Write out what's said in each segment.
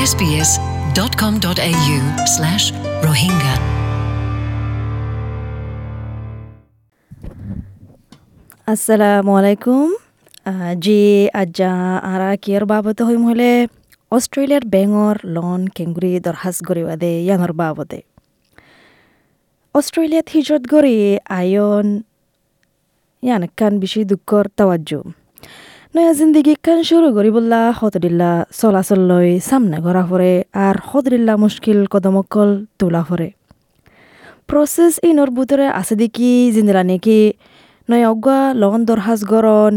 sbs.com.au slash Rohingya. আসসালামু আলাইকুম জি আজ্জা আরা কিয়র বাবতে হইম হলে অস্ট্রেলিয়ার বেঙর লন কেঙ্গুরি দরহাস গরিবাদে ইয়াঙর বাবদে অস্ট্রেলিয়াত হিজরত গরি আয়ন ইয়ান কান বেশি দুঃখর তাওয়াজ্জু নয়া জিন্দিগি কান শুরু গরিবুল্লাহ হতদিল্লা চলাচল লই সামনে ঘরা ফরে আর হতদিল্লা মুশকিল কদমকল তোলা ফরে প্রসেস ইনর ভিতরে আছে দেখি জিন্দিলা নাকি নয়া অগুয়া লগন দরহাজ গরন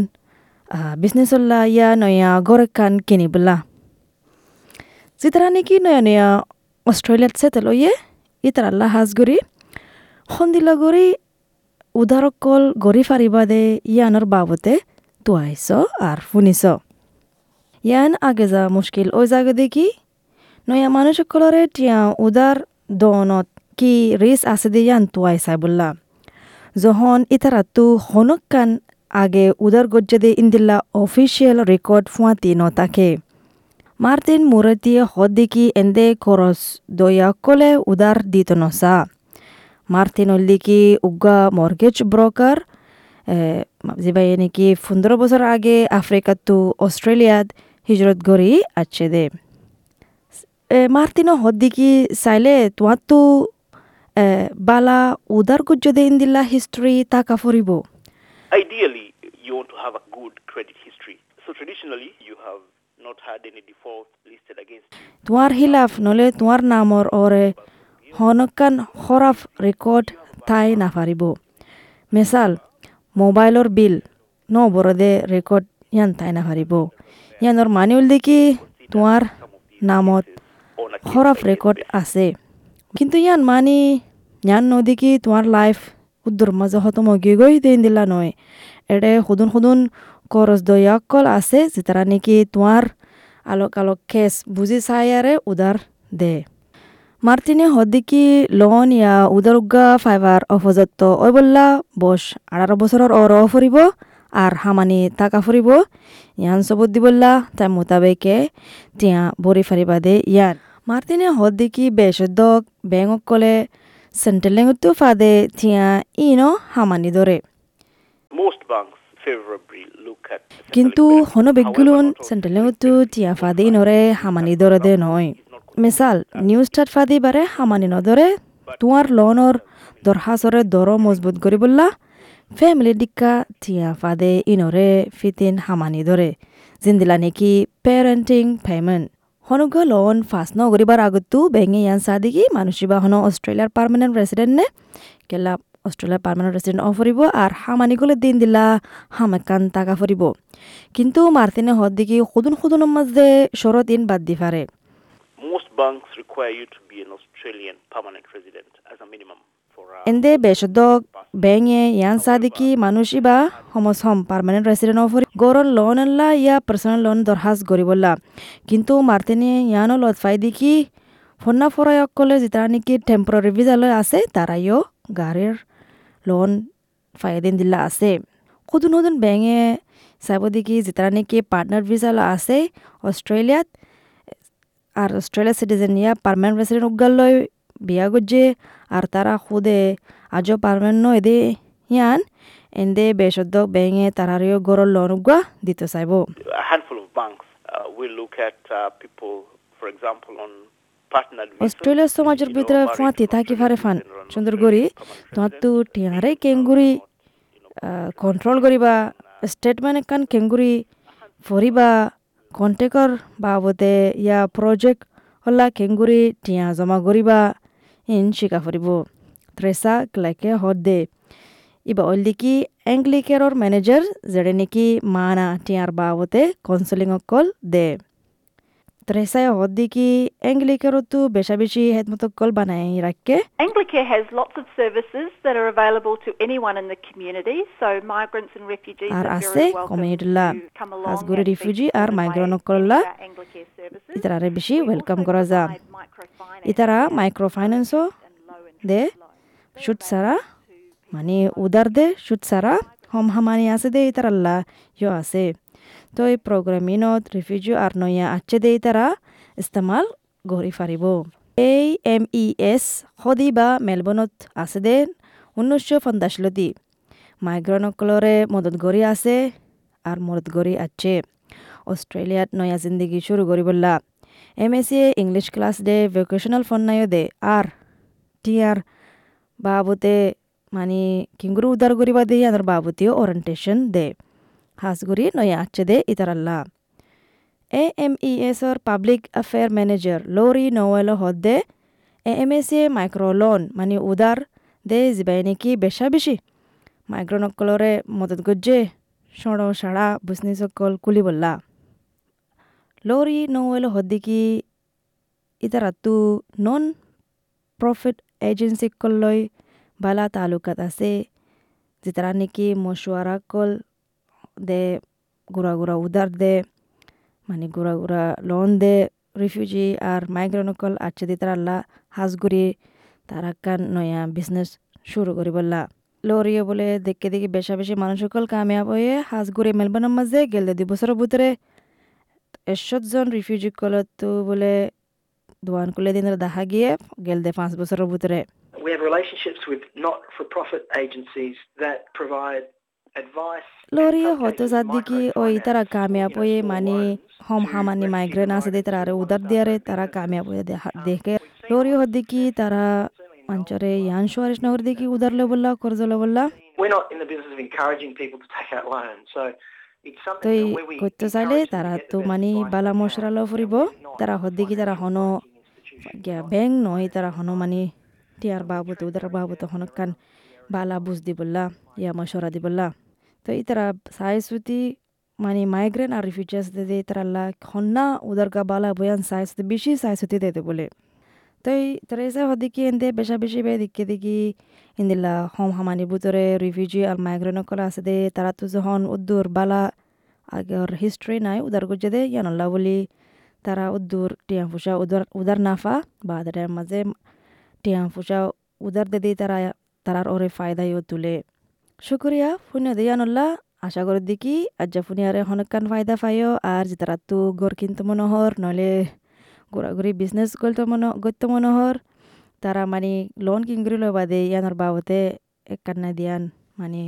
বিজনেসল্লা ইয়া নয়া গরে কান কিনিবলা যেতারা নাকি নয়া নয়া অস্ট্রেলিয়াত সেটেল ইয়ে ইতার আল্লাহ হাজ গরি সন্দিলা গরি উদারকল গরি ফারিবা দে ইয়ানোর বাবতে তুয়াইছ আর শুনিছ ইয়ান আগে যা মুশকিল ওই জায়গা দেখি, নয়া মানুষ সকলরে টিয়া উদার দনত কি রিস আছে দে ইয়ান তুয়াই চাই বললা। যখন ইতারাতু হনকান আগে উদার গজ্জাদে ইন্দিল্লা অফিসিয়াল রেকর্ড ফুয়াতি নতাকে। মার্তিন মুরতিয়ে হদ দেখি এন্দে খরচ দয়া কলে উদার দিত নসা। মার্তিন উল্লিকি উগা মর্গেজ ব্রোকার যেবাই নাকি পনেরো বছর আগে আফ্রিকাতু অস্ট্রেলিয়াত হিজরত গড়ি আছে দে মার্তিনো হদ দেখি চাইলে তোমারতো বালা উদার গুজ্জদে ইন্দিল্লা হিস্ট্রি তাকা ফুরিব Ideally, you want to have a good credit history. So traditionally, you have not had any default listed against you. তোমার হিলাফ নলে তোমার নামর ওরে হনকান খরাফ রেকর্ড তাই নাফারিব মেসাল মোবাইলর বিল। ন বরদে রেকর্ড ইয়ান তাই নাফারিব ইয়ানোর মানিউল দেখি তোমার নামত খরাফ রেকর্ড আছে। কিন্তু ইয়ান মানি, ইয়ান নদীকি তোমার লাইফ উদ্দুর মাঝে হতম গিয়ে গই দিন দিলা নয়। এডে সুদুন সুদুন করজ দয়াকল আছে, যেতারা নাকি তোমার আলোক আলোক কেস বুঝি চাইয়ারে উদার দে। মার্টিনে হদ্দিকি লোন ইয়া উদার উগা ফাইবার অফজত্ত ওই বললা বস আঠারো বছরের অর ফুরিব আর হামানি টাকা ফুরিব ইয়ান সবুত দি বললা তাই মোতাবেকে তিয়া বরি ফারিবা দে ইয়ান মার্টিনে হদ্দিকি বেশদ্দক বেঙক কলে সেন্টেলেঙতো ফাদে তিয়া ইনো হামানি ধরে at the কিন্তু. হন বেগগুলোন সেন্টেলেঙতো তিয়া ফাদি নরে হামানি ধরে দে নয় মিসাল নিউজ স্টার্ট ফাদি বারে হামানি নধরে তোমার লোনৰ দৰখাস্তৰে দৰ মজবুত কৰি বললা। ফেমিলি ডিক্কা থিয়া ফাদে ইনৰে ফিতিন হামানি ধৰে। জিন্দিলা নেকি পেৰেণ্টিং পেমেণ্ট হনুগ লোন ফাঁস ন করিবার আগতো বেঙে ইয়ান সাদিকি মানুষিবা হন অস্ট্রেলিয়ার পার্মানেন্ট রেসিডেন্ট নে? কেলা অস্ট্রেলিয়ার পার্মানেন্ট রেসিডেন্ট অ ফুরিব আর হামানি গলে দিন দিলা হামাকান টাকা ফুরিব কিন্তু মার্তিনে হদ দিকি সদুন সদুনের মাঝে শরত ইন বাদ দি পারে banks require you to be an Australian permanent resident as a minimum এন্দে বেশদক বেঙে ইয়ান সাদিকি মানুষিবা সমসম পার্মানেন্ট রেসিডেন্ট অ ফুরি গরন লোন এল্লা ইয়া পার্সোনাল লোন দরখাস্ত করিবল্লা কিন্তু মার্তিনে ইয়ানো লত ফাই দিকি ফন্না ফরায়ক কলে যেটা নাকি টেম্পোরারি ভিজালৈ আছে তারাইও গাড়ির লোন ফাইদিন দিলা আছে সদুন সদুন বেঙে চাব দেখি যেটা নাকি পার্টনার ভিজালৈ আছে অস্ট্রেলিয়াত আর অস্ট্রেলিয়া সিটিজেন ইয়া পার্মানেন্ট রেসিডেন্ট উগালৈ বিয়া গজ্জে আর তারা খুদে আজও পারমেন্ট এদে ইয়ান এন্দে বেসদ্দক বেঙে তারারিও গরর লোন উগা দিতে চাইব uh, uh. অস্ট্রেলিয়া সমাজের ভিতরে to থাকি ফারে ফান সুন্দর করি তোমার তো টিয়ারে কেঙ্গুরি কন্ট্রোল করিবা স্টেটমেন্ট একান কেঙ্গুরি ফরিবা কণ্টেক্টৰ বাবদে ইয়াৰ প্ৰজেক্ট হ'লা কেংগুৰি টিয়া জমা কৰিবা ইন চিকা ফুৰিব ট্ৰেছা ক্লাইকে হত দে ইবা অলিকি এংগ্লিকেৰৰ মেনেজাৰ যেনে নেকি মানা টিয়াৰ বাবদে কনচেলিঙক কল দে দিকি এংলিকেরতো বেশা বেশি হেদমতকল বানাই রাখকে Anglicare has lots of services that are available to anyone in the community, so migrants and refugees are very welcome to come along হাজগুড়ি and be রিফিউজি আর supported by মাইগ্রানকল্লা extra Anglicare services. ইতারারে বেশি We welcome also করা যা provide microfinance ইতারা loans. সুদ সারা মানে উদার দে সুদ সারা হম হামানি আছে দে ইতারাল্লা ইয় আছে তো এই প্রোগ্রামিনত রিফিউজি আর নয়া আছে দে ইতারা ইস্তেমাল গঢ়ি ফাৰিব এই এম ই এছ সদি বা মেলবৰ্ণত আছে দে ঊনৈছশ পঞ্চাছলতি মাইগ্ৰেনসকলৰে মদত কৰি আছে আর মদত কৰি আছে অস্ট্রেলিয়াত নয়া জিন্দগি শুরু করি বললা এম এস ইংলিশ ক্লাস দে ভোকেশনাল ফোন নাইও দে আর টিয়ার বাবুতে মানে কিংগুরু উদ্ধার করিবা দে আদার বাবুতেও ওরিয়েন্টেশন দে হাসগুড়ি নয়া আছে দে ইতারাল্লা এ এম ই এসর পাবলিক অ্যাফেয়ার ম্যানেজার লোরি নোয়েলো হদ্দে এ এম এস এ মাইক্রোলোন মানে উদার দে জিবাই নাকি বেশা বেশি মাইগ্রনকলরে মদত গজ্জে সড় সাড়া বুসনিসকল কুলি বললা লোরি নোয়েলো হদ্দিকি ইতারাতু নন প্রফিট এজেন্সিকলৈ বালা তালুকাত আছে যেতারা নাকি মশওয়ারা কল দে গুড়া গুড়া উদার দে মানে গুড়া গুড়া লোন দে রিফিউজি আর মাইগ্রেনকল আছে দি তারা আল্লাহ হাজগুড়ি তারা কান নয়া বিজনেস শুরু করি বললা লরিয়ে বলে দেখে দেখি বেশা বেশি মানুষ সকল কামিয়াব হয়ে হাজগুড়ি মেলবোর্নের মাঝে গেলে দুই বছরের ভিতরে এসত জন রিফিউজি কলত তো বলে দোয়ান করলে দিন দেখা গিয়ে গেল দে পাঁচ বছরের ভিতরে We have relationships with not-for-profit agencies that provide লরিয়ে হয়তো সাদিকি ওই তারা কামিয়াব হয়ে মানে হম হামানি মাইগ্রেন আছে দে তারা আরে উদার দিয়ারে তারা কামিয়াব হয়ে দেখে লরিয়ে হদ্দিকি তারা অঞ্চলে ইয়ান সুয়ারিশ নগর দিকি উদার লে বললা কর্জ লে বললা We're not in the business of encouraging people to take out loans, so it's তো something এই that where we করতে চাইলে তারা তো মানে বালা মশরা ল ফুরিব and we're not তারা হদ্দিকি তারা হন ব্যাংক নয় তারা হন মানে টিয়ার বাবুতে উদার বাবুতে হন কান বালা বুঝ দি বললা ইয়া মশরা দি এই তারা সাই সুতি মানে মাইগ্রেন আর রিফিউজিয়াস দে তারা লা হন্না উদার কা বালা বয়ান সাই সুতি বেশি সাই সুতি দে বলে তো এই তারা এসে হদিকি এনদে বেশা বেশি বে দিকে দেখি ইন্দিলা হম হামানি বুতরে রিফিউজি আর মাইগ্রেন কলা আছে দে তারা তো যখন উদ্দুর বালা আগের হিস্ট্রি নাই উদার গুজে দে ইয়ানল্লা বলি তারা উদ্দুর টিয়া ফুসা উদার উদার নাফা বা তাদের মাঝে টিয়া ফুসা উদার দে দিয়ে তারা তারার ওরে ফায়দাইও তুলে শুক্রিয়া ফুনিয়া দে ইয়ানল্লা আশা করি দেখি, আজ্জা ফুনিয়ারে হনকান ফায়দা পাইও, আর যে তারা তো গড় কিনতে মনোহর নলে ঘোরাঘুরি বিজনেস করতে মনো, করতে মনোহর তারা মানে লোন কিংগুরি লই বাদে ইয়ানোর বাবতে এক কান্না দিয়ান মানে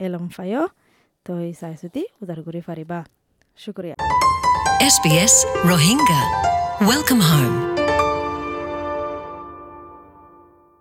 এলম ফাইও তো এই চাইছুতি উদার কৰি ফাৰিবা শুক্ৰিয়া SBS Rohingya. Welcome home.